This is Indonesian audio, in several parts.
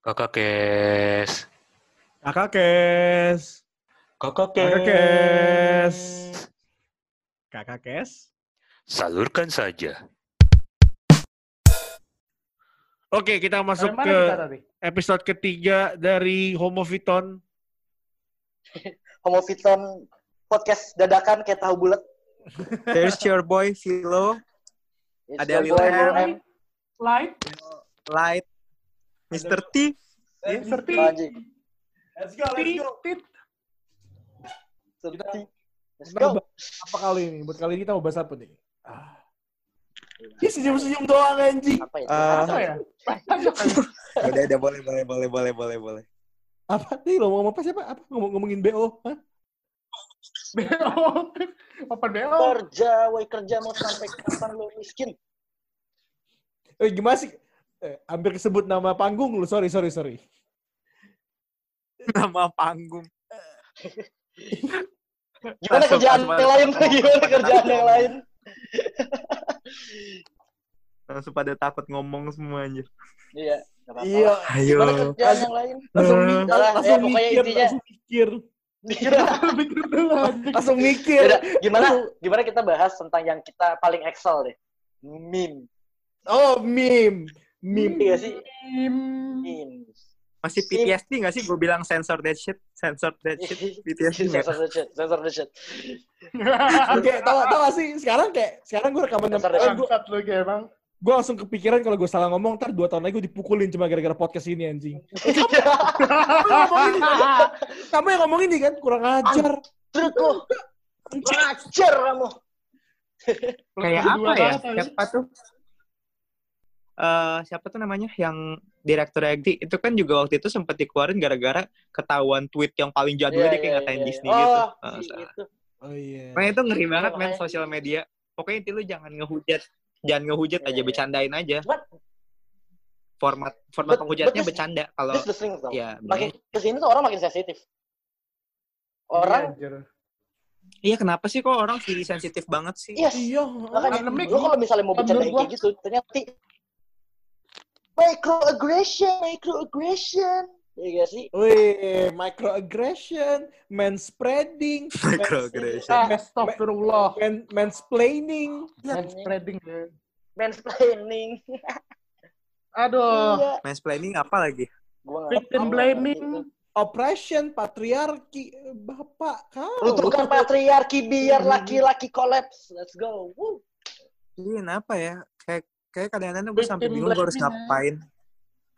Kakak Kes. Kakak Kes. Kakak Kakak Kes. Kakak Kes. Salurkan saja. Oke, kita masuk ke kita tadi? episode ketiga dari Homofiton. Homofiton podcast dadakan kayak tahu bulat. There's your boy Philo, It's Ada your boy, Lil Lil M. M. Light, Light, Mr. T. seperti Anjing. Let's go, tit, tit. Seperti. Let's Kita go. Apa kali ini? Buat kali ini kita mau bahas apa nih? Ah. Ya senyum-senyum doang anjing. Apa ya? Ah. Apa ya? Udah, udah boleh, boleh, boleh, boleh, boleh, boleh. Apa nih lo mau ngomong apa siapa? Apa ngomong ngomongin BO? Hah? BO. Open BO. Kerja, woi kerja mau sampai kapan lo miskin? Eh gimana sih? Eh, hampir kesebut nama panggung lu. Sorry, sorry, sorry. Nama panggung. Gimana kerjaan yang lain? Gimana kerjaan yang lain? Langsung pada takut ngomong semua anjir. Iya. Iya. Ayo. Gimana kerjaan yang lain? Langsung, lah, langsung ya, pokoknya mikir, intinya. langsung mikir. Langsung mikir. Yaudah, gimana gimana kita bahas tentang yang kita paling excel deh? Meme. Oh, meme. Meme. Iya sih? Im. Meme. Masih PTSD nggak sih gue bilang sensor that shit? Sensor that shit. PTSD? Sensor shit, sensor the shit. Oke, tau, tau gak sih? Sekarang kayak, sekarang gue rekaman Dasar eh, dasar. gue, Bangsat lu kayak emang. gue langsung kepikiran kalau gue salah ngomong, ntar dua tahun lagi gue dipukulin cuma gara-gara podcast ini anjing. Kamu yang ngomong ini kan? Kurang ajar. Truk lo. Ngajar kamu. Kayak apa ya? Siapa tuh? Eh siapa tuh namanya yang direktur Egdi itu kan juga waktu itu sempat dikeluarin gara-gara ketahuan tweet yang paling jadul Iya, dia kayak iya, ngatain iya. Disney oh, gitu. si Eh, salah. itu. Oh iya. Makanya itu ngeri banget men makanya. sosial media. Pokoknya itu lu jangan ngehujat, jangan ngehujat Iya, aja iya. bercandain aja. Cuman Format format But- penghujatnya but this- bercanda kalau this the thing though. ya Makin ke sini tuh orang makin sensitif. Orang. Iya kenapa sih kok orang jadi sensitif banget sih? yes. Iya. Makanya lu kalau misalnya mau gua- kayak gitu, ternyata microaggression, microaggression. Iya gak sih? Wih, microaggression, manspreading, Microaggression. Ah, Astagfirullah. man, mansplaining. Man spreading. ya. Mansplaining. Aduh. Iya. Mansplaining apa lagi? Victim blaming. itu. oppression, patriarki, bapak kau. Runtuhkan patriarki biar laki-laki collapse. Let's go. Woo. Iya kenapa ya? Kayak kayak kadang-kadang gue sampai bingung gue harus ngapain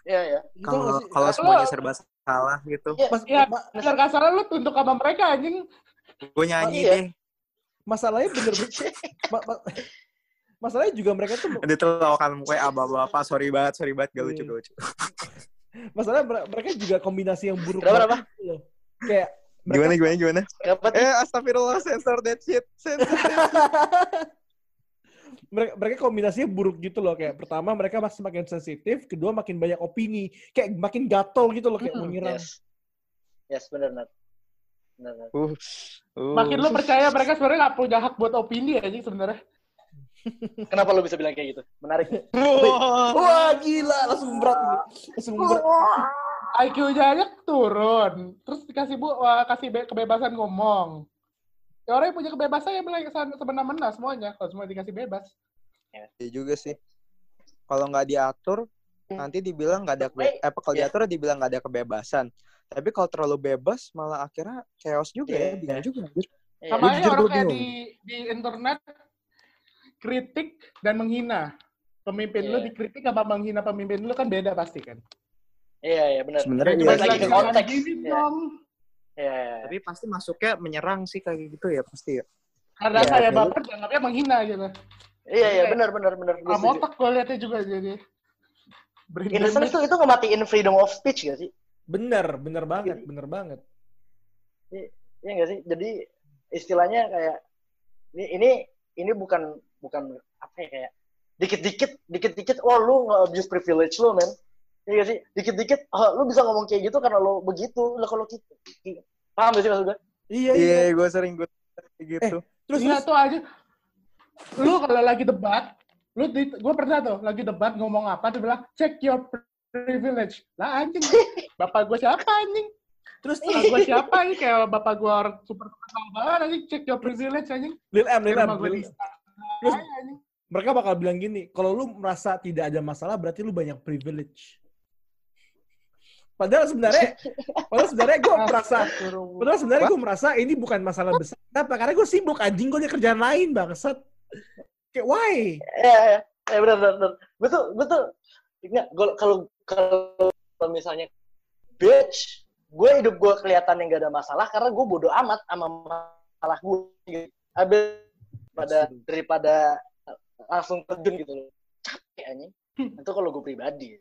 Iya ya. Itu kalau kalau semuanya serba salah gitu. Iya. Mas, Ya, biar gak salah lu tunduk sama mereka anjing. Gue nyanyi Oh, iya. deh. masalahnya bener-bener ma- ma- masalahnya juga mereka tuh Nanti tuh lawakan kayak apa-apa. Sorry banget, sorry banget. Gak lucu, Iya. gak lucu. masalahnya mere- mereka juga kombinasi yang buruk Kenapa, banget gitu loh. kayak mereka- Gimana, gimana, gimana? Kenapa? Eh, astagfirullah, sensor that shit. Sensor. mereka, mereka kombinasinya buruk gitu loh kayak pertama mereka masih makin sensitif kedua makin banyak opini kayak makin gatel gitu loh kayak mau Mm-mm, nyerang Yes. Yes, benar, Nat. Benar. Uh, uh. Makin lu percaya mereka sebenarnya gak punya hak buat opini anjing sebenarnya. Kenapa lu bisa bilang kayak gitu? Menarik. nih. wah gila langsung berat langsung berat IQ-nya aja turun. Terus dikasih bu, wah, kasih be- kebebasan ngomong. Ya orang yang punya kebebasan ya bilang semena-mena semuanya. Kalau semua dikasih bebas. Iya juga sih. Kalau nggak diatur, nanti dibilang nggak ada eh, apa kalau ya. diatur dibilang nggak ada kebebasan. Tapi kalau terlalu bebas, malah akhirnya chaos juga Iya. ya, bingung juga. anjir. Iya. Sama aja orang kayak di, di internet kritik dan menghina. Pemimpin lu Iya. dikritik apa menghina pemimpin lu kan beda pasti kan. Iya, iya, benar. Sebenarnya iya lagi ke konteks. gini Iya, dong. Iya, iya. Tapi pasti masuknya menyerang sih kayak gitu ya pasti ya. Karena Iya, saya iya. baper dianggapnya menghina gitu. Iya, iya, benar, benar, benar. Gua Kamu otak gue liatnya juga jadi. In sense damage. tuh itu ngematiin freedom of speech gak sih? bener bener banget bener banget Iya nggak sih? Jadi istilahnya kayak ini ini ini bukan bukan apa ya kayak dikit-dikit dikit-dikit oh lu nge-abuse privilege lu men. Iya nggak sih? Dikit-dikit oh, lu bisa ngomong kayak gitu karena lu begitu. Lah kalau gitu paham gak sih maksud gue? iya iya Iya, gue sering gue kayak gitu. terus Iya terus tuh aja. Lu kalau lagi debat, lu gue pernah tuh lagi debat ngomong apa, dia bilang check your privilege. Lah anjing, bapak gue siapa anjing? Terus Bapak gue siapa ini kayak bapak gue orang super terkenal banget anjing cek your privilege anjing. Lil M, Lil M, di Terus- mereka bakal bilang gini, kalau lu merasa tidak ada masalah berarti lu banyak privilege. Padahal sebenarnya, padahal sebenarnya gue merasa, padahal sebenarnya gue merasa ini bukan masalah besar. Kenapa? Karena gue sibuk anjing gue ada kerjaan lain bangsat. Kayak why? Ya, ya, ya benar, benar, benar. Betul, betul. Ingat, gua- kalau kalau misalnya bitch, gue hidup gue kelihatan yang gak ada masalah karena gue bodoh amat sama masalah gue. Gitu. Abis pada daripada langsung terjun gitu loh. Capek anjing. Itu kalau gue pribadi.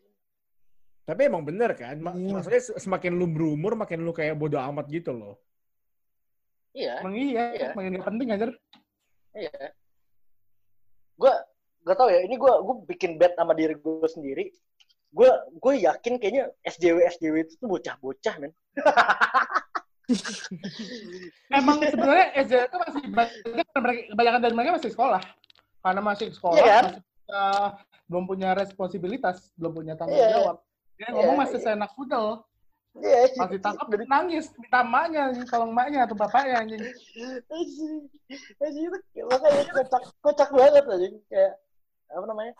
Tapi emang bener kan? Ma- Iya. Maksudnya se- semakin lu berumur, makin lu kayak bodoh amat gitu loh. Iya, Emang iya, Iya. emang gak penting aja. iya. Gue gak tau ya, ini gue gue bikin bet sama diri gue sendiri. Gue gue yakin kayaknya SJW SJW itu tuh bocah-bocah men. Emang sebenarnya SD itu masih kebanyakan dari mereka masih sekolah. Karena masih sekolah, Iya kan? masih uh, belum punya responsibilitas, belum punya tanggung Iya. jawab. Dia ngomong Iya, masih iya. seenak fudel. Iya, Masih tangkap dari nangis, minta emaknya, tolong emaknya atau bapaknya anjing. Anjing, itu makanya kocak, kocak banget anjing. Kayak, apa namanya,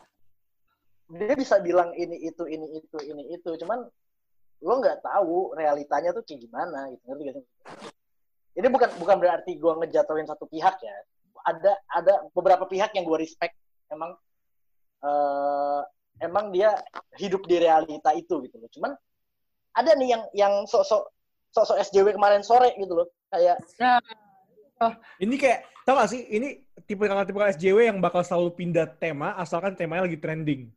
dia bisa bilang ini itu, ini itu, ini itu. Cuman, lo nggak tahu realitanya tuh kayak gimana gitu. Ngerti gak sih? Ini bukan bukan berarti gue ngejatuhin satu pihak ya. Ada ada beberapa pihak yang gue respect. Emang eh emang dia hidup di realita itu gitu loh. Cuman ada nih yang yang sok-sok sok-sok SJW kemarin sore gitu loh. Kayak Ini kayak, tau gak sih? Ini tipe tipe SJW yang bakal selalu pindah tema, asalkan temanya lagi trending.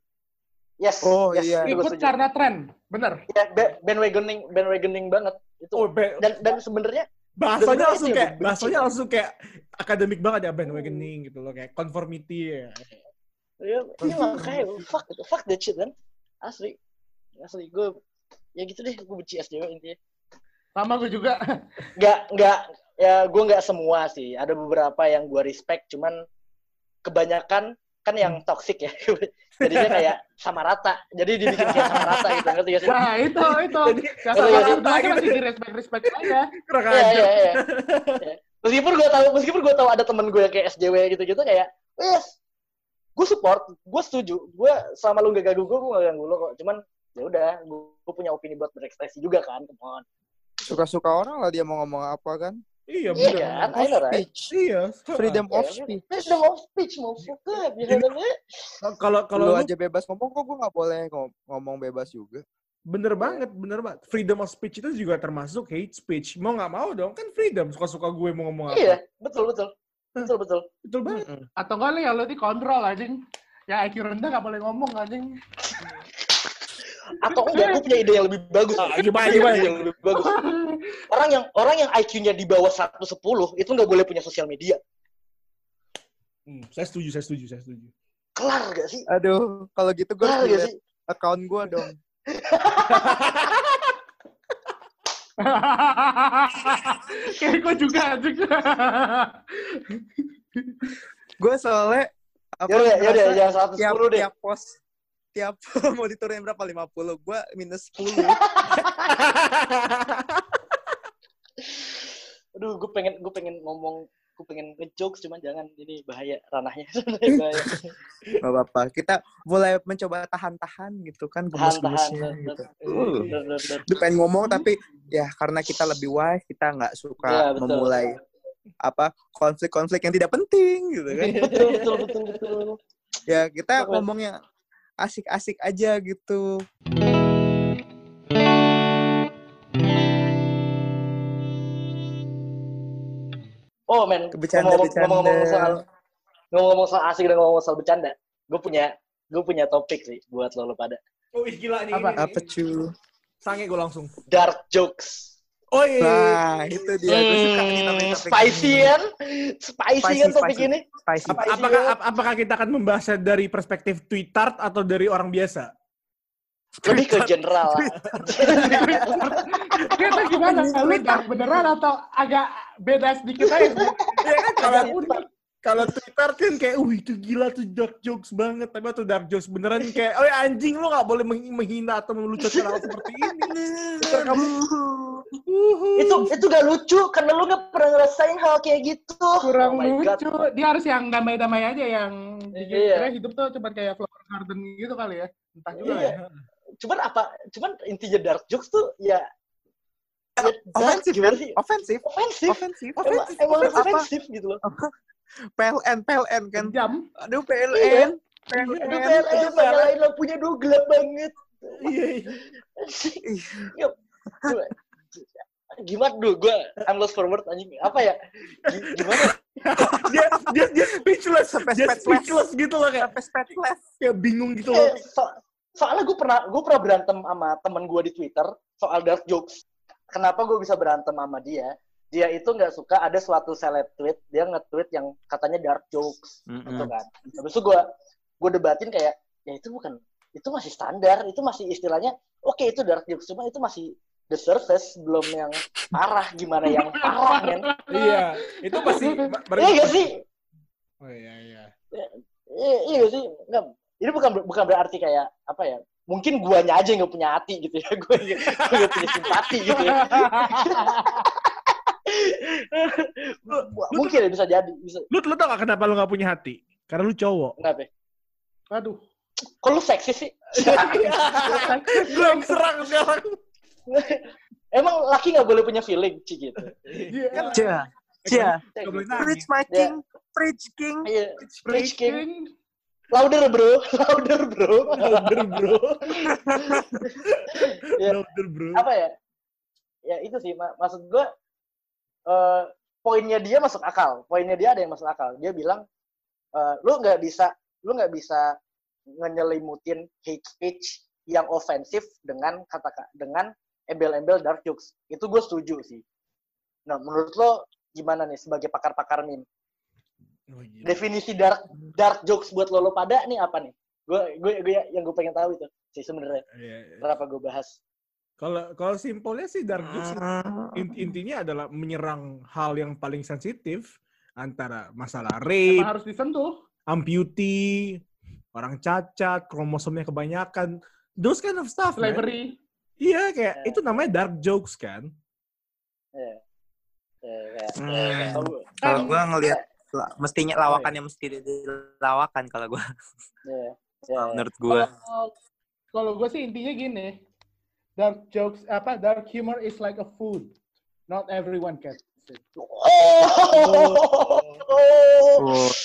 Yes. Oh, yes, iya. Ikut karena tren, bener. Ya, ba- bandwagoning, bandwagoning banget itu. Oh, be- Dan dan sebenarnya bahasanya langsung kayak, bahasanya langsung kayak akademik banget ya bandwagoning gitu loh, kayak conformity ya. Ya, ini makanya fuck itu, fuck that shit kan. Asli, asli gue ya gitu deh, gue benci SJW intinya. Sama gue juga. Nggak nggak ya gue nggak semua sih. Ada beberapa yang gue respect, cuman kebanyakan kan yang Hmm. toxic ya. Jadinya kayak sama rata. Jadi dibikin kayak sama rata gitu, ngerti gak sih? Nah, itu, itu. Jadi, Ya, Kalau sama rata gitu. masih di respect-respect aja. kurang Iya, ajar. iya, iya. Iya. Meskipun gue tahu, meskipun gue tahu ada temen gue yang kayak SJW gitu-gitu kayak, yes, gue support, gue setuju, gue sama lu gak ganggu gue, gue gak ganggu lo kok. Cuman ya udah, gue punya opini buat berekspresi juga kan, come on. Suka-suka orang lah dia mau ngomong apa kan. Iya, Iya bener. kan, I know right. Speech. Iya. Freedom of Iya, speech. Freedom of speech, motherfucker. Bisa banget. Kalau kalau Lu aja bebas ngomong kok gue nggak boleh ngom- ngomong bebas juga. bener banget, bener banget. Freedom of speech itu juga termasuk hate speech. Mau nggak mau dong, kan freedom. Suka-suka gue mau ngomong apa. Iya, betul, betul. Betul, betul. Betul banget. Mm-mm. Atau enggak lu yang lu dikontrol anjing. Yang IQ rendah gak boleh ngomong anjing. Atau enggak, gue punya ide yang lebih bagus. Ah, gimana, gimana? yang lebih bagus. Orang yang orang yang IQ-nya di bawah 110 itu nggak boleh punya sosial media. Hmm, saya setuju, saya setuju, saya setuju. Kelar gak sih? Aduh, kalau gitu gue Kelar harus gak lihat sih? account gue dong. Kayak gue juga anjing. Gue soalnya apa Yaudah, yaudah, ngerasa jangan 110 tiap, deh. tiap pos tiap mau diturunin berapa 50 gue minus 10 Aduh, gue pengen gue pengen ngomong, gue pengen ngejokes cuman jangan ini bahaya ranahnya. bahaya. Gak apa-apa kita mulai mencoba tahan-tahan gitu kan gemes-gemesnya tahan, gitu tahan. Uh. Pengen ngomong tapi ya karena kita lebih wise kita nggak suka Ya, betul. memulai apa konflik-konflik yang tidak penting gitu kan Betul, betul, betul, betul. ya kita ngomongnya asik-asik aja gitu Oh men, ngomong-ngomong soal ngomong-ngomong soal asik dan ngomong soal bercanda, gue punya gue punya topik sih buat lo, lo pada Oh, ih, gila nih. Apa? ini, apa cu Sange gue langsung. dark jokes. Oh iya. nah itu dia gue suka nih Hmm, topik-topik spicy ini. kan? Spicy, Spicy, kan topik spicy. ini? spicy Apa- Apakah ap- apakah kita akan membahasnya dari perspektif Twitter atau dari orang biasa? Lebih ke general. Kita gimana? Lu beneran atau agak beda sedikit aja? Iya kan kalau kalau Twitter kan kayak, uh itu gila tuh dark jokes banget. Tapi atau dark jokes beneran kayak, oh ya anjing lo nggak boleh meng- menghina atau melucukan hal seperti ini. Kamu, uhu. itu itu gak lucu karena lu gak pernah ngerasain hal kayak gitu. kurang Oh my God. lucu. Dia harus yang damai-damai aja yang Iya. hidup tuh cuma kayak flower garden gitu kali ya. Entah juga Iya. ya. Cuman apa? Cuman intinya dark jokes tuh ya, ya dark, Offensif gimana kan? Ofensif. Ofensif. Ofensif. Emang, emang Apa? ofensif gitu loh. PLN, PLN kan. Jam. Aduh Iya. PLN. Aduh, PLN. PLN, nyalain lampunya dulu gelap banget. Iya, iya. Ya. Gimana dulu? Gue I'm lost for word anjing. Apa ya? Gi- Gimana? dia, dia, dia speechless. Sampai dia speechless. speechless gitu loh kayak, Sampai speechless. kayak bingung gitu loh. Eh, so- soalnya gue pernah gue pernah berantem sama temen gue di Twitter soal dark jokes. Kenapa gue bisa berantem sama dia? Dia itu nggak suka ada suatu seleb tweet, dia nge-tweet yang katanya dark jokes, gitu kan. Habis itu gue gue debatin kayak, ya itu bukan, itu masih standar, itu masih istilahnya, oke itu dark jokes, cuma itu masih the surface, belum yang parah, gimana yang parah, men. Iya, itu masih Iya gak sih? Oh iya iya. Iya, iya sih? Nggak, ini bukan bukan berarti kayak apa ya? Mungkin guanya aja yang gak punya hati gitu ya. Gue gak punya simpati gitu ya. Mungkin ya bisa jadi. Bisa. Lu, lu tau gak kenapa lu gak punya hati? Karena lu cowok. Kenapa? Aduh. Kok lu seksi sih? Gue yang serang sekarang. Emang laki gak boleh punya feeling, Ci gitu. Iya. Preach nangis. my Ya. king. Preach king. Iya, Preach King. Louder bro, louder bro. Louder bro. Iya. Louder bro. Apa ya? Ya itu sih, mak- maksud gue, eh poinnya dia masuk akal. Poinnya dia ada yang masuk akal. Dia bilang, eh, lu nggak bisa, lu nggak bisa ngenyelimutin hate speech yang ofensif dengan kata dengan embel-embel dark jokes. Itu gue setuju sih. Nah, menurut lo gimana nih sebagai pakar-pakar meme? Oh, gila. Definisi dark dark jokes buat lo, lo pada nih apa nih? Gue gue gue yang gue pengen tahu itu sih sebenarnya. Iya, iya. Kenapa gue bahas? Kalau kalau simpelnya sih dark jokes Ah. in- intinya adalah menyerang hal yang paling sensitif antara masalah Emang rape, harus disentuh. amputee, orang cacat, kromosomnya kebanyakan, those kind of stuff. Slavery. Iya, kayak Ya. itu namanya dark jokes kan. Ya. Ya, kayak, Hmm. ya, kayak tahu. Kalau gue ngelihat mestinya lawakannya mesti dilawakan kalau gue Ya, ya. menurut gue. Kalau- gue sih intinya gini, dark jokes apa dark humor is like a food, not everyone gets it.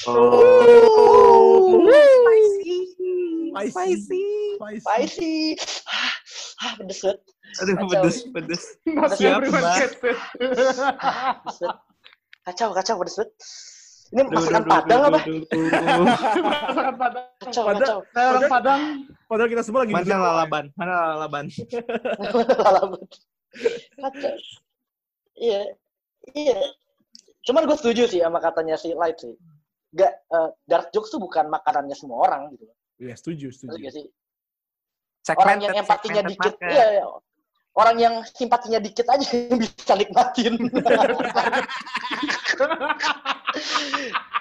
Oh. Spicy. Spicy. Ah, ah, pedes banget. Aduh pedes pedes. Not everyone gets it. Banget. Kacau, kacau, pedes banget. Ini masakan duh, Padang duh, apa? Masakan Padang. Kacau, Padang. kacau. Orang Padang. Padahal kita semua lagi Mana di Jawa. lalaban? Mana lalaban? Lalaban. Kacau. Iya, iya. Cuman gue setuju sih sama katanya si Light sih. Gak, eh, dark jokes tuh bukan makanannya semua orang gitu. Iya, setuju, setuju. gak sih? Orang yang Segmented, empatinya segmented dikit, market. iya, iya. Orang yang simpatinya dikit aja yang bisa nikmatin.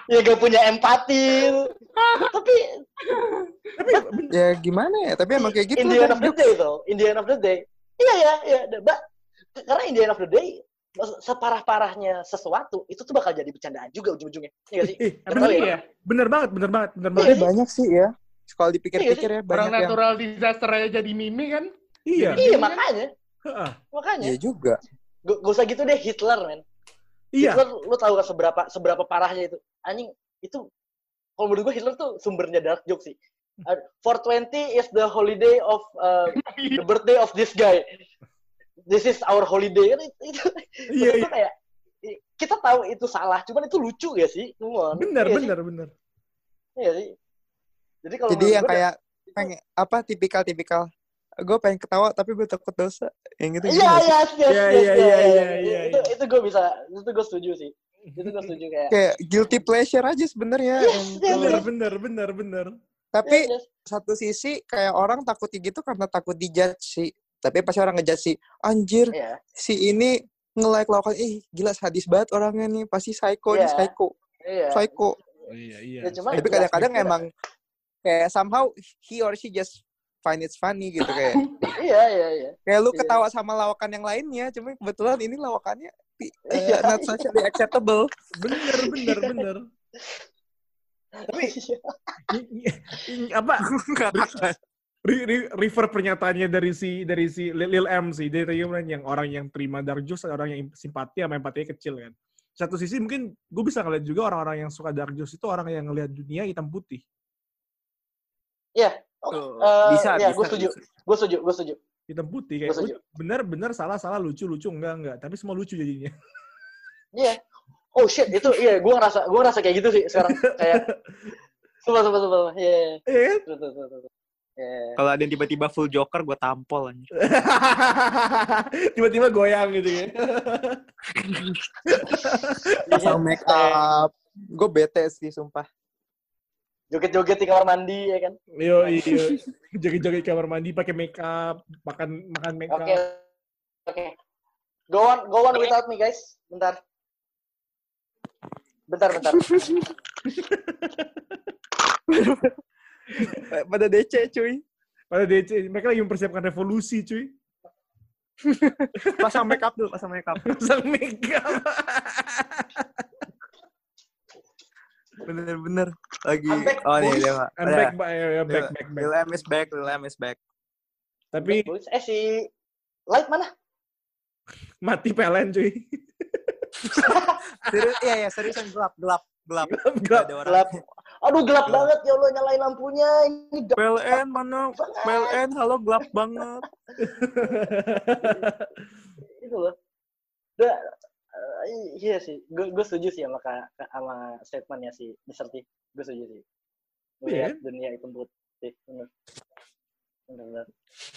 Ya gak punya empati. Tapi Tapi Ya gimana ya? Tapi emang kayak gitu. in the end of the day though, in the end of the day, iya ya, iya, mbak. Karena in the end of the day, separah-parahnya sesuatu itu tuh bakal jadi bercandaan juga ujung-ujungnya. Iya sih? eh, bener, ya? Iya. bener banget, bener banget, bener Iya, banget. Banyak sih ya. Kalau dipikir-pikir ya Orang banyak yang. natural disaster aja jadi meme kan? Iya. Iya makanya, Heeh. makanya. Iya juga. Gak, gak usah gitu deh Hitler men. Iya. Hitler lu tahu gak seberapa seberapa parahnya itu? Anjing itu kalau menurut gue Hitler tuh sumbernya dark joke sih. Uh, 420 is the holiday of uh, the birthday of this guy. This is our holiday. Kan itu, itu Iya, gue kayak kita tahu itu salah, cuman itu lucu ya sih? Come on. Bener, Iya bener, bener. Sih? Iya sih. Jadi kalau Jadi yang kayak pengen apa tipikal-tipikal. Gue pengen ketawa tapi gue takut dosa. Yang gitu. Iya, iya, Iya, iya, iya, iya, iya. iya, Itu itu gue bisa, itu gue setuju sih. Itu gue setuju kayak. Kayak guilty pleasure aja sebenarnya. Yes, yes, Bener, yes. bener, bener, bener. Tapi Yes, yes. satu sisi kayak orang takutnya gitu karena takut dijudge sih. Tapi pasti orang ngejudge sih, anjir Iya. si ini nge-like lakukan, ih gila sadis banget orangnya nih, pasti psycho nih, Iya. psycho, Iya. psycho. Iya, iya. Ya, cuma- Tapi kadang-kadang emang kayak somehow he or she just find it funny gitu kayak. Iya, iya, iya. Kayak lu Iya. ketawa sama lawakan yang lainnya, cuma kebetulan ini lawakannya eh, Iya. not socially acceptable. Bener, bener, bener. Tapi I- i- i- apa re- re- refer pernyataannya dari si dari si Lil M sih bilang yang orang yang terima dark ada orang yang simpati sama empatinya kecil kan satu sisi mungkin gue bisa ngeliat juga orang-orang yang suka dark itu orang yang ngelihat dunia hitam putih Iya, Eh, bisa, iya, bisa, gue setuju. gue setuju, gue setuju. hitam putih kayak Gua setuju. "Lu bener bener salah salah lucu lucu enggak enggak tapi semua lucu jadinya Iya. Oh shit, itu iya, gue ngerasa gue ngerasa kayak gitu sih sekarang kayak Sumpah, sumpah, sumpah. sumpah. Iya, iya. Iya. Iya. Kalau ada yang tiba-tiba full joker, gue tampol anjir. tiba-tiba goyang gitu ya Pasang make up. Gue bete sih, sumpah. Joget-joget di kamar mandi ya kan. Yo, iya. Joget-joget kamar mandi pakai make up, makan makan make up. Oke. Oke. Go on, go on without me guys. Bentar. Bentar, bentar. Pada DC, cuy. Pada DC, mereka lagi mempersiapkan revolusi, cuy. Pasang make up dulu, pasang make up. Pasang make up. Bener-bener. Lagi, back, oh nih, dia Pak. I'm back, ba- ya, ya, back, back, back. Lil M is back, Lil M is back. Tapi Eh si Light mana? mati PLN, cuy. Serius, iya, iya, seriusan gelap, gelap, gelap. Gelap. Nggak ada orang. Gelap. Aduh gelap Gelap. banget ya Allah nyalain lampunya. Ini gelap PLN mana? banget. PLN, halo gelap banget. Itu loh. Udah, iya sih. Gue gue setuju sih sama sama statementnya si Mr. T. Gue setuju sih. Iya. Melihat dunia hitam putih. Bener. Bener, bener.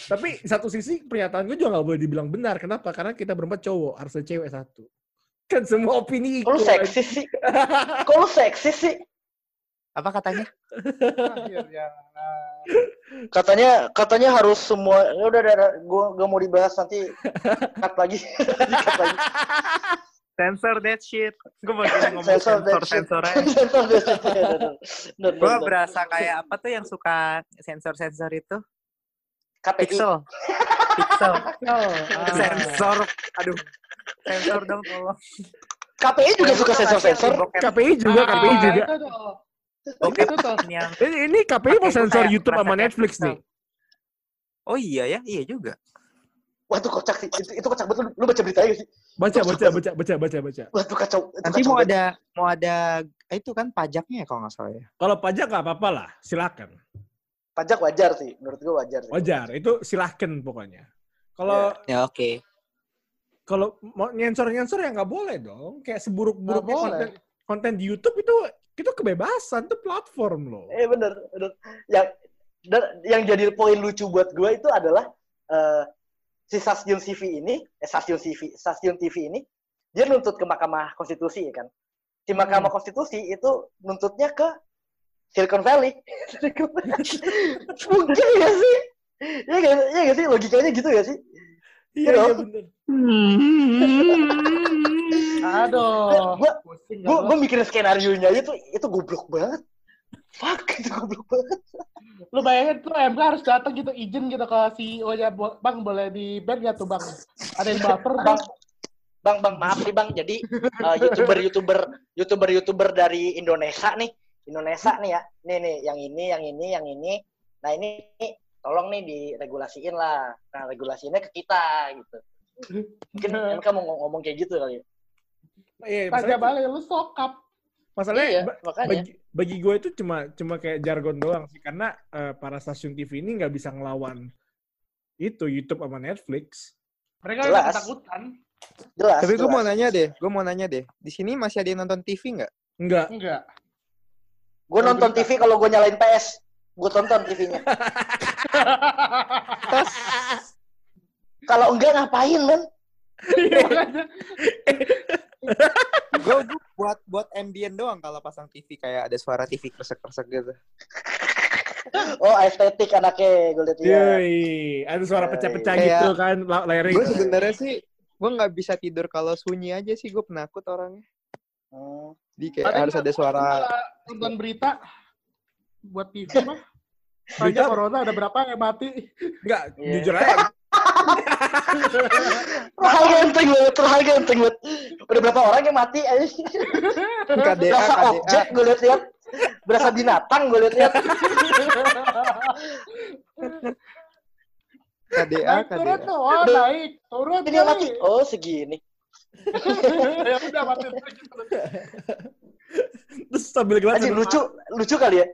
Tapi satu sisi pernyataan gue juga nggak boleh dibilang benar. Kenapa? Karena kita berempat cowok, harus ada cewek satu. Kan semua opini Kok lu seksis sih? Kok lu seksis sih? Apa katanya? Katanya katanya harus semua ya udah udah, udah. gua gua mau dibahas nanti cut lagi. cut lagi. Sensor that shit. Gue mau ngomong Sensor that sensor, shit. sensor. Sensor. Bener, Gue berasa kayak apa tuh yang suka sensor-sensor itu? KPI. Pixel. Pixel. Oh, ah. Sensor. Aduh. Sensor dong tolong. KPI juga suka sensor-sensor. KPI juga, Ah, KPI juga. Oke, ini KPI mau sensor YouTube sama Netflix nih. Oh iya ya, iya juga. Wah itu kocak sih. Itu, itu kocak betul. Lu baca beritanya gak sih? Baca, baca, baca, baca, baca, baca. Wah itu kacau. Itu Nanti kacau mau banget. ada mau ada eh, itu kan pajaknya ya kalau nggak salah ya. Kalau pajak nggak apa-apa lah, silakan. Pajak wajar sih. Menurut gua wajar sih. Wajar, itu silahkan pokoknya. Kalau Ya oke. kalau mau nyensor-nyensor ya nggak boleh dong. Kayak seburuk-buruknya konten konten di YouTube itu itu kebebasan, itu platform loh. Eh bener, bener. Yang dan yang jadi poin lucu buat gua itu adalah eh, si stasiun TV ini, eh, stasiun TV, stasiun TV ini dia nuntut ke Mahkamah Konstitusi ya kan. Di Mahkamah Konstitusi itu nuntutnya ke Silicon Valley. Mungkin ya sih? Iya gak, iya gak sih? Logikanya gitu gak sih? Iya, Gitu. iya bener. Aduh. Gua, Pusing gue mikirin skenario nya itu itu goblok banget. Fuck itu goblok banget. Lu bayangin tuh MK harus datang gitu izin gitu ke CEO-nya, "Bo- Bang boleh di ban gak tuh Bang? Ada yang baper Bang, bang, bang, maaf nih bang. Jadi eh, youtuber youtuber youtuber youtuber dari Indonesia nih, Indonesia nih ya. Nih nih, yang ini, yang ini, yang ini. Nah ini, tolong nih diregulasiin lah. Nah regulasinya ke kita gitu. Mungkin MK mau ngomong, kayak gitu kali. ya. Iya, Tanya masalahnya, balik lu sokap. Masalahnya Iya, makanya. bagi, bagi gue itu cuma cuma kayak jargon doang sih karena eh, para stasiun TV ini nggak bisa ngelawan itu YouTube sama Netflix. Mereka Jelas. udah ketakutan. Jelas. Tapi gue mau nanya deh, gue mau nanya deh. Di sini masih ada yang nonton TV nggak? Enggak. Enggak. Gue nonton TV kalau gue nyalain PS. Gue tonton TV-nya. Kalau enggak ngapain, men? Gue buat buat ambient doang kalau pasang TV kayak ada suara TV kresek-kresek gitu. Oh, estetik anaknya. Gue liat ya. Ada suara pecah-pecah Kayak- gitu kan la- layarnya. Gue sebenarnya sih gue nggak bisa tidur kalau sunyi aja sih gue penakut orangnya. Hmm. Jadi kayak Ada harus ada suara nonton berita buat TV mah. Tanya Berita- corona ada berapa yang mati? Enggak, Iya. jujur aja. Terlalu ganteng banget, terlalu ganteng banget. Udah berapa orang yang mati? aja? KDA, Berasa KDA. objek gue liat-liat. Berasa binatang gue liat-liat. KDA, turun KDA. tuh, oh naik, turun Ini mati. Oh segini. ya udah mati terus. Sambil gelas lucu, lucu kali ya.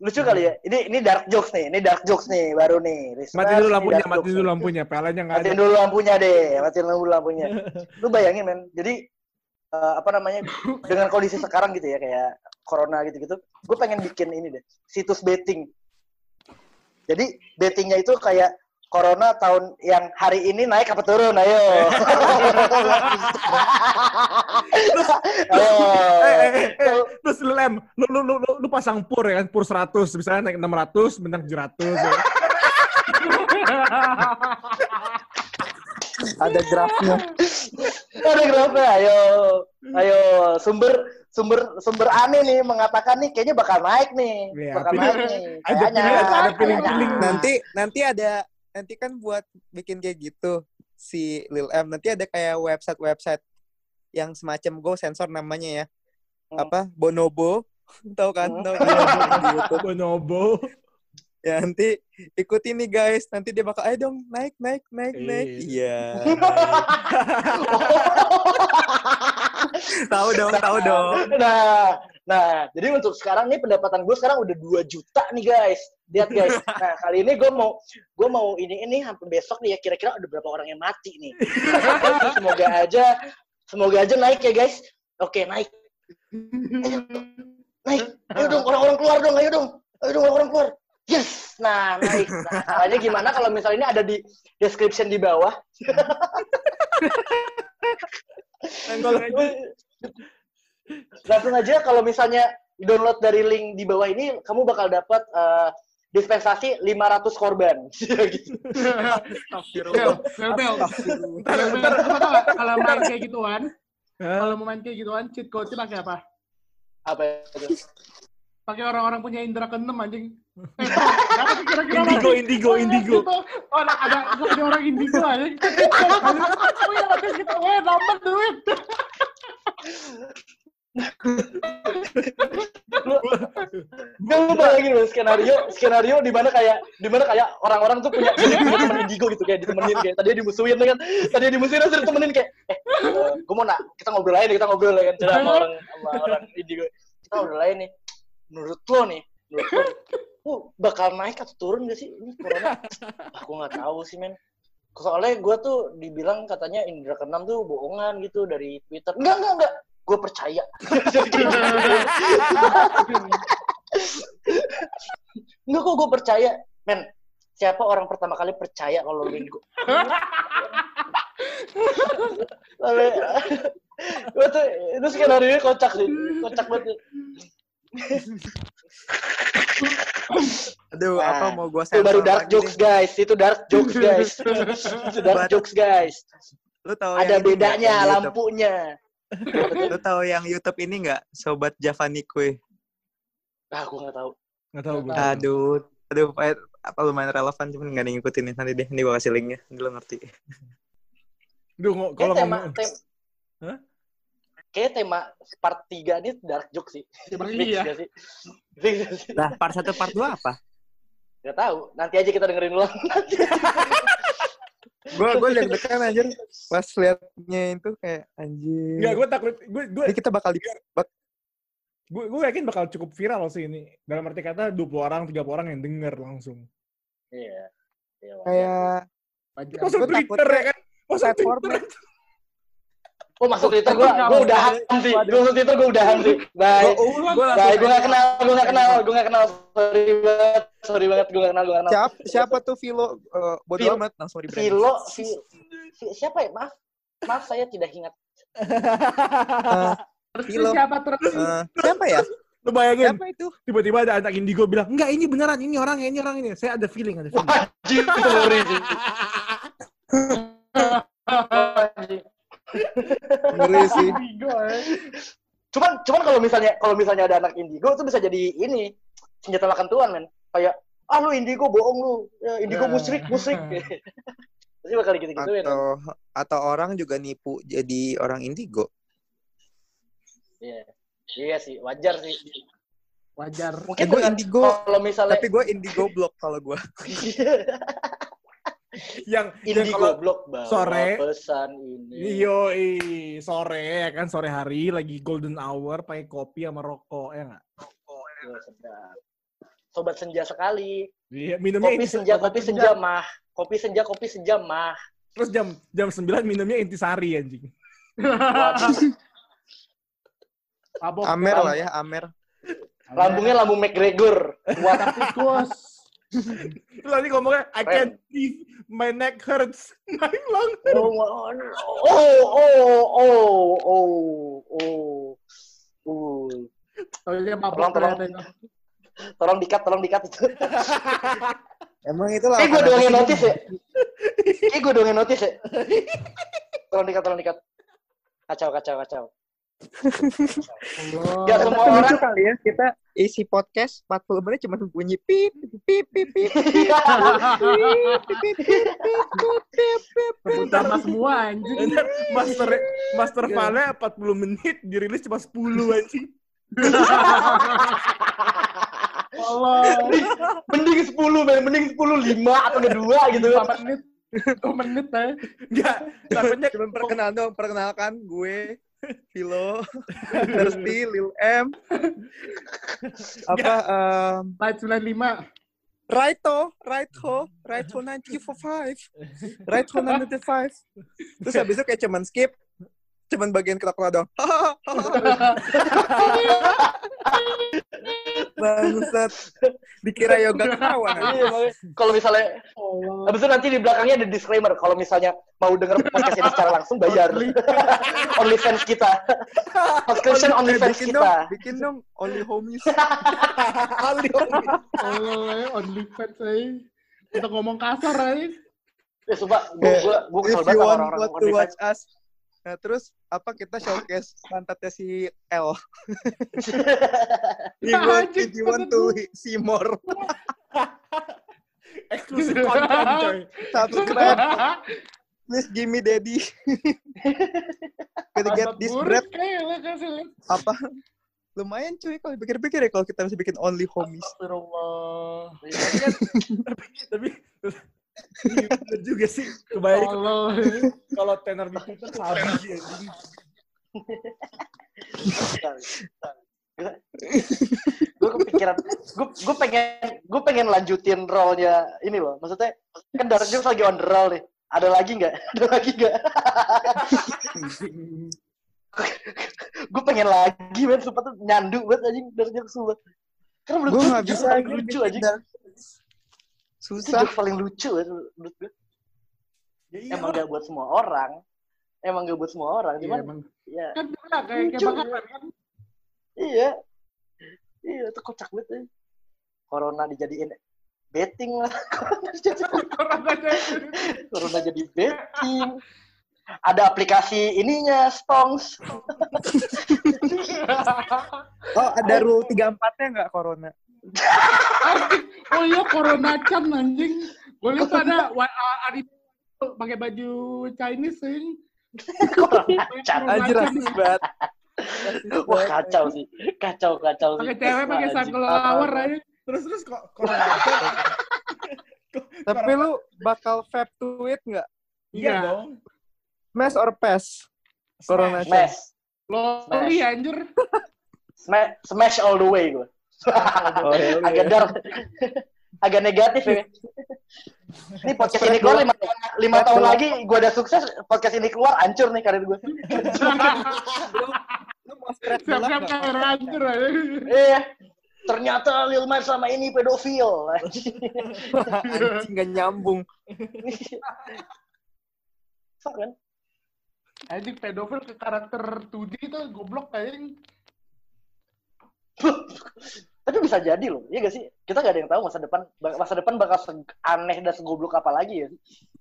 Lucu kali ya. Ini ini dark jokes nih, ini dark jokes nih baru nih. Respect, Mati dulu lampunya, mati dulu lampunya. Nggak ada. Matiin dulu lampunya deh, matiin dulu lampunya. Lu bayangin men, jadi eh, apa namanya dengan kondisi sekarang gitu ya kayak corona gitu-gitu, gue pengen bikin ini deh, situs betting. Jadi bettingnya itu kayak corona tahun yang hari ini naik apa turun, ayo. ayo. Eh, eh, eh, terus lu lem, lu, lu, lu, lu, lu pasang pur ya kan, pur 100, misalnya naik 600, bintang 700 ya. Ada grafnya. Ada berapa? Ayo, ayo sumber sumber sumber aneh nih mengatakan nih kayaknya bakal naik nih, Iya, bakal pilih- naik nih. ada Kayaknya, pilih- ada kayaknya. pilih-pilih. Nanti nanti ada nanti kan buat bikin kayak gitu si Lil M nanti ada kayak website-website yang semacam Go sensor namanya ya. Hmm. Apa? Bonobo. Tahu kan? Hmm. Tahu kan? Bonobo. Ya nanti ikutin nih guys. Nanti dia bakal ayo dong naik naik naik naik. Iya. tahu dong, tahu dong. nah, nah, jadi untuk sekarang nih pendapatan gue sekarang udah 2 juta nih guys. Lihat guys. Nah, kali ini gue mau gue mau ini ini sampai besok nih ya kira-kira ada berapa orang yang mati nih. semoga aja semoga aja naik ya guys. Oke, naik. Ayo, naik. Ayo dong orang-orang keluar dong, ayo dong. Ayo dong orang-orang keluar. Yes. Nah, naik. Nah, caranya gimana kalau misalnya ini ada di description di bawah. Kalau Langsung aja kalau misalnya download dari link di bawah ini, kamu bakal dapat eh, dispensasi 500 korban. gitu. Bel, bel? Kalau main kayak gituan, kalau mau main kayak gituan, cheat code-nya pakai apa? Apa itu? Pakai orang-orang punya indera keenam anjing. Eh, kira-kira? Indigo, indigo, Oh, iya, indigo. gitu. Oh, ada, ada, ada orang indigo anjing. Oh iya, pakai gitu. Weh, nambah duit. Gue lu bayangin loh skenario skenario di mana kayak di mana kayak orang-orang tuh punya punya temen indigo gitu kayak ditemenin kayak tadi dimusuhin kan tadi dimusuhin terus ditemenin kayak eh gue mau nak kita ngobrol aja nih kita ngobrol ya kan Cerita sama orang sama orang indigo kita ngobrol aja nih menurut lo nih menurut lo uh, bakal naik atau turun gak sih ini corona aku nggak tahu sih men soalnya gue tuh dibilang katanya indra keenam tuh bohongan gitu dari twitter enggak enggak enggak gue percaya Enggak kok gue percaya. Men, siapa orang pertama kali percaya kalau minggu? Gue tuh, itu skenario kocak sih. Kocak banget. Aduh, Nah, apa mau gua Itu baru sensor dark lagi jokes, nih. guys. Itu dark jokes, guys. itu dark But- jokes, guys. Lu tahu Ada nggak, bedanya lampunya. Lu tahu yang YouTube ini nggak? Sobat Javanikue. Ah, gue gak tahu. Nggak tahu gue. Aduh, aduh, apa lumayan relevan cuman nggak ngikutin nih nanti deh. Ini gua kasih linknya, nanti lu ngerti. Duh, kalau tema, ngomong... tem Hah? Kayak tema part 3 ini dark jokes sih. Fix iya. gak sih? Nah, part satu, part dua apa? Gak tahu. Nanti aja kita dengerin ulang. Gua gua deg-degan anjir pas liatnya itu kayak anjir. Enggak, gue takut. Gue gue Ini kita bakal di bak- gue gue yakin bakal cukup viral sih ini. Dalam arti kata 20 orang, 30 orang yang denger langsung. Iya. Iya, wajar. kayak. Masuk Gua Twitter takutnya ya kan? Masuk platformnya Twitter. Oh masuk Twitter gue gue udahan sih. Gue masuk Twitter gue udahan sih. Bye. gua, Ulang. gua Bye. Gue gak kenal. Gue gak kenal. Gue gak kenal. Sorry banget. Sorry banget. Gue gak kenal. Gue gak kenal. siapa siapa tuh Vilo uh, bodo Phil- amat langsung di Vilo. Vi- Vi- Siapa ya? Maaf. Maaf saya tidak ingat. Terus Philo. siapa terus? Eh, siapa ya? Lu bayangin, Siapa itu? tiba-tiba ada anak indigo bilang, enggak ini beneran, ini orangnya, ini orangnya. Saya ada feeling, ada feeling. Wajib itu ngeri sih. Indigo, eh. cuman kalau misalnya kalau misalnya ada anak indigo itu bisa jadi ini senjata makan tuan men kayak ah lu indigo bohong lu ya, indigo Nah. musrik musrik pasti bakal gitu gitu ya atau atau orang juga nipu jadi orang indigo. iya iya sih wajar sih Wajar. Eh, mungkin gue indigo, kalau misalnya tapi gue indigo block kalau gue. Yang yang indigo kalau blok bawa sore- pesan ini. Iyo, sore ya kan? Sore hari lagi golden hour pakai kopi sama rokok ya nggak? Iya, sedap. sobat senja sekali. Iya, minumnya kopi senja kopi senja. mah. Kopi senja kopi senja mah. Terus jam jam 9 minumnya intisari anjing. Amer lah ya, Amer. lambungnya lambung McGregor. Kuat tikus. Terus nanti ngomongnya I can't breathe, my neck hurts, my lung. oh oh oh oh oh oh oh. Oh iya mabok Tolong, tolong. tolong dikat tolong dikat itu. Emang itu lah. kayak gue doang yang notice ya. Kayak gue doang yang notice ya. Tolong dikat tolong dikat kacau kacau kacau Allah. Ya, semua lucu orang- kali ya kita isi podcast 40 menit cuma bunyi pip pip pip pip nama semua anjing. Master master file 40 menit dirilis cuma 10 anjing. Allah. mending 10 men mending 10 5 atau enggak 2 gitu 5 menit. 2 menit ya. Enggak, namanya Cuma perkenalan dong, perkenalkan gue Philo, Thirsty, Lil M, apa um, Light 95. Raito, Raito, Raito 945, Raito 95. Terus habis itu kayak cuman skip, cuman bagian ketawa dong. Bangsat. Dikira yoga kawan. Iya, kalau misalnya Allah. habis itu nanti di belakangnya ada disclaimer kalau misalnya mau denger podcast ini secara langsung bayar OnlyFans kita subscription OnlyFans bikin kita dong, bikin dong only homies. Allah, only fans eh. Kita ngomong kasar eh. ya sumpah gue gue kesel you banget orang-orang OnlyFans watch us. Nah, terus apa kita showcase pantatnya si L. You want, if you want to see more, eksklusif konten coy. subscribe. Please give me daddy. Gonna get this bread lihat. apa? Lumayan cuy kalau pikir-pikir ya kalau kita bisa bikin only homies. Astagfirullah. Tapi iya, bener juga sih. Kebayang Allah. kalau tenor di Twitter habis ya, gue kepikiran gue gue pengen gue pengen lanjutin role-nya ini loh. Maksudnya kan Dark Jokes lagi on the roll nih. Ada lagi nggak? Ada lagi nggak? Gue pengen lagi men. Sumpah tuh nyandu banget anjing Dark Jokes sumpah. Karena menurut Gue gue nggak bisa lucu anjing itu Susah. jokes paling lucu ya, menurut gue Ya iya, emang gak buat semua orang emang gak buat semua orang Iya, cuman emang. ya Kan kayak kayak Lucu. bakalan kan. iya iya itu kocak banget ya. corona dijadiin betting lah corona dijadiin Orang aja. Corona jadi betting. Ada aplikasi ininya, Stongs. Oh, ada rule 34-nya nggak corona? Oh iya corona chan anjing. Gue lihat ada wa- a- Adi pakai baju Chinese sih. Corona. Anjir rasis banget. Wah kacau sih, kacau kacau sih. Pakai cewek pakai sunflower aja. Terus terus kok corona. Tapi lu bakal vape tweet nggak? Iya Iya. dong. Smash or pass? Corona. Smash, Loli anjir. smash, smash all the way gue. Oh, iya, iya. Agak dark, agak negatif ya. Ini podcast ini keluar lima, tahun- lima tahun lagi, gue udah sukses. Podcast ini keluar, hancur nih karir gue. Siap-siap hancur. Iya, ternyata Lil Mas sama ini pedofil. Anjing nggak nyambung. Fuck, kan? Anjing pedofil ke karakter 2D itu goblok kayaknya. Tapi bisa jadi loh, iya gak sih? Kita gak ada yang tahu masa depan masa depan bakal aneh dan segoblok apa lagi ya.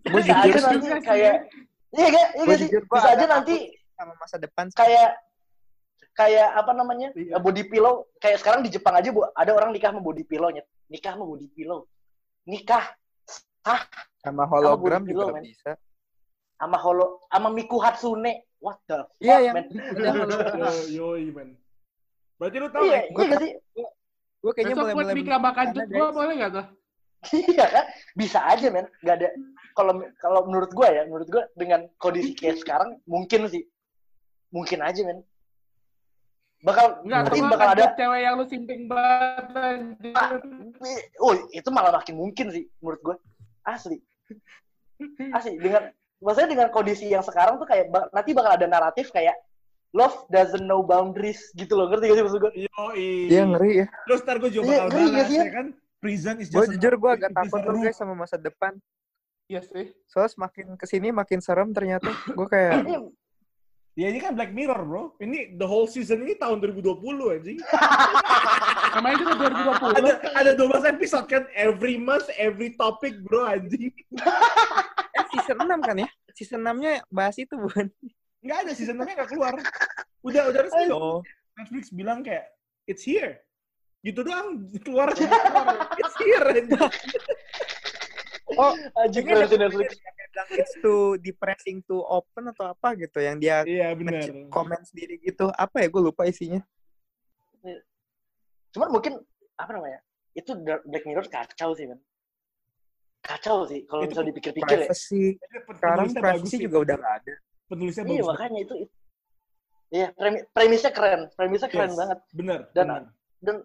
Bisa aja nanti kayak Iya gak? Iya gak sih? Bisa aja nanti sama masa depan. kayak kayak apa namanya Iya. body pillow kayak sekarang di Jepang aja bu ada orang nikah sama body pillow nyet nikah sama body pillow nikah Sama hologram body juga pillow, bisa. sama holo sama Miku Hatsune what the fuck Iya, yang- man Udah hologram. Yo, yo, man. Berarti lu tahu iya ya? iya nggak sih Gue kayaknya Besok nikah makan Karena, cut gue guys. boleh gak tuh? iya kan bisa aja men nggak ada kalau kalau menurut gue ya menurut gue dengan kondisi kayak sekarang mungkin sih mungkin aja men bakal nanti atau bakal nggak ada cewek yang lu simping banget. Ah, oh itu malah makin mungkin sih menurut gue asli asli dengan maksudnya dengan kondisi yang sekarang tuh kayak nanti bakal ada naratif kayak love doesn't know boundaries gitu loh ngerti gak sih maksud gue Yo, Iya ngeri ya. Terus ntar gue juga Iya, bakal ngeri balas, sih? ya kan? Prison is Gue just jujur gue agak takut tuh guys sama masa depan. Iya sih. Soalnya semakin ke sini makin serem ternyata. Gue kayak Ini Ya ini kan Black Mirror, bro. Ini the whole season ini tahun 2020 anjing. Namanya juga 2020. ada ada 12 episode kan every month every topic, bro anjing. eh, season 6 kan ya? Season 6-nya bahas itu bukan? Nggak ada season 6 nggak keluar. Udah udah resmi dong. Oh. Netflix bilang kayak it's here. Gitu doang keluar. it's here. Oh, keren sih Netflix bilang it's too depressing to open atau apa gitu yang dia Iya benar. nge- komen sendiri gitu. Apa ya? Gue lupa isinya. cuman mungkin apa namanya itu Black Mirror kacau sih man kacau sih kalau Itu misalnya dipikir-pikir ya Privacy. Sekarang privacy juga udah gak ada. Penulisnya iya bagus. makanya itu itu iya premi- premisnya keren premisnya keren Yes. banget Bener. Dan- bener.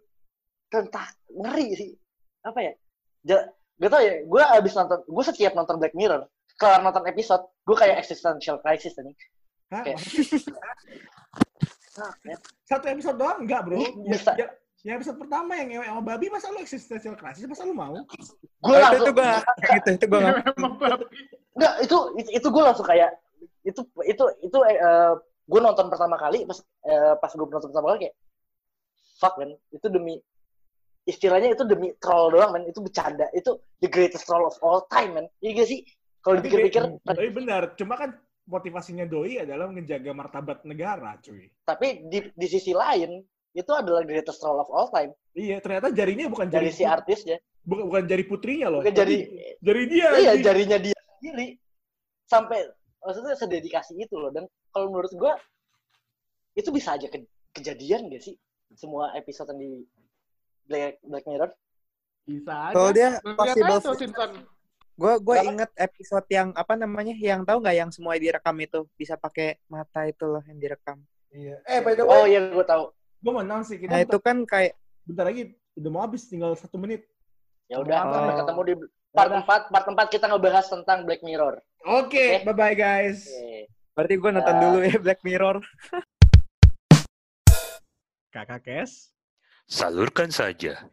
dan tak ngeri sih apa ya ja, gak tau ya gue abis nonton gue setiap nonton Black Mirror kelar nonton episode gue kayak existential crisis nih Hah? Kayak- nah, ya. Satu episode doang enggak, bro. Ya, bisa. ya, yang episode pertama yang ngewe sama babi masa lu existential crisis masa lu mau? gue Oh, itu, langsung itu gue gitu. Itu gue gak Memang babi. Enggak, itu itu, itu gue langsung kayak itu itu itu gue nonton pertama kali pas eh, pas gue nonton pertama kali kayak fuck man. Itu demi istilahnya itu demi troll doang man. Itu bercanda. Itu the greatest troll of all time man. Iya gak sih? Kalau dipikir-pikir Tapi benar, cuma kan motivasinya doi adalah menjaga martabat negara, cuy. tapi di di sisi lain itu adalah greatest troll of all time. Iya, ternyata jarinya bukan jari dari si artisnya. Bukan, bukan jari putrinya loh. bukan jari jari dia. iya jarinya dia sendiri. Sampai maksudnya sededikasi itu loh dan kalau menurut gue itu bisa aja ke- kejadian gak sih semua episode yang di Black, Black Mirror Bisa aja. Kalau dia possible. Gue gue inget episode yang apa namanya yang tahu nggak yang semua direkam itu bisa pakai mata itu loh yang direkam. Iya. Eh, by the oh way, iya gue tahu gue mau announce sih kita Nah itu kan kayak bentar lagi udah mau habis tinggal satu menit. ya udah Oh. ketemu di part 4 part 4 kita ngebahas tentang Black Mirror Oke, Oke. bye bye guys. Oke. berarti gue nonton Ah. dulu ya Black Mirror. Kakak Kes. Salurkan saja.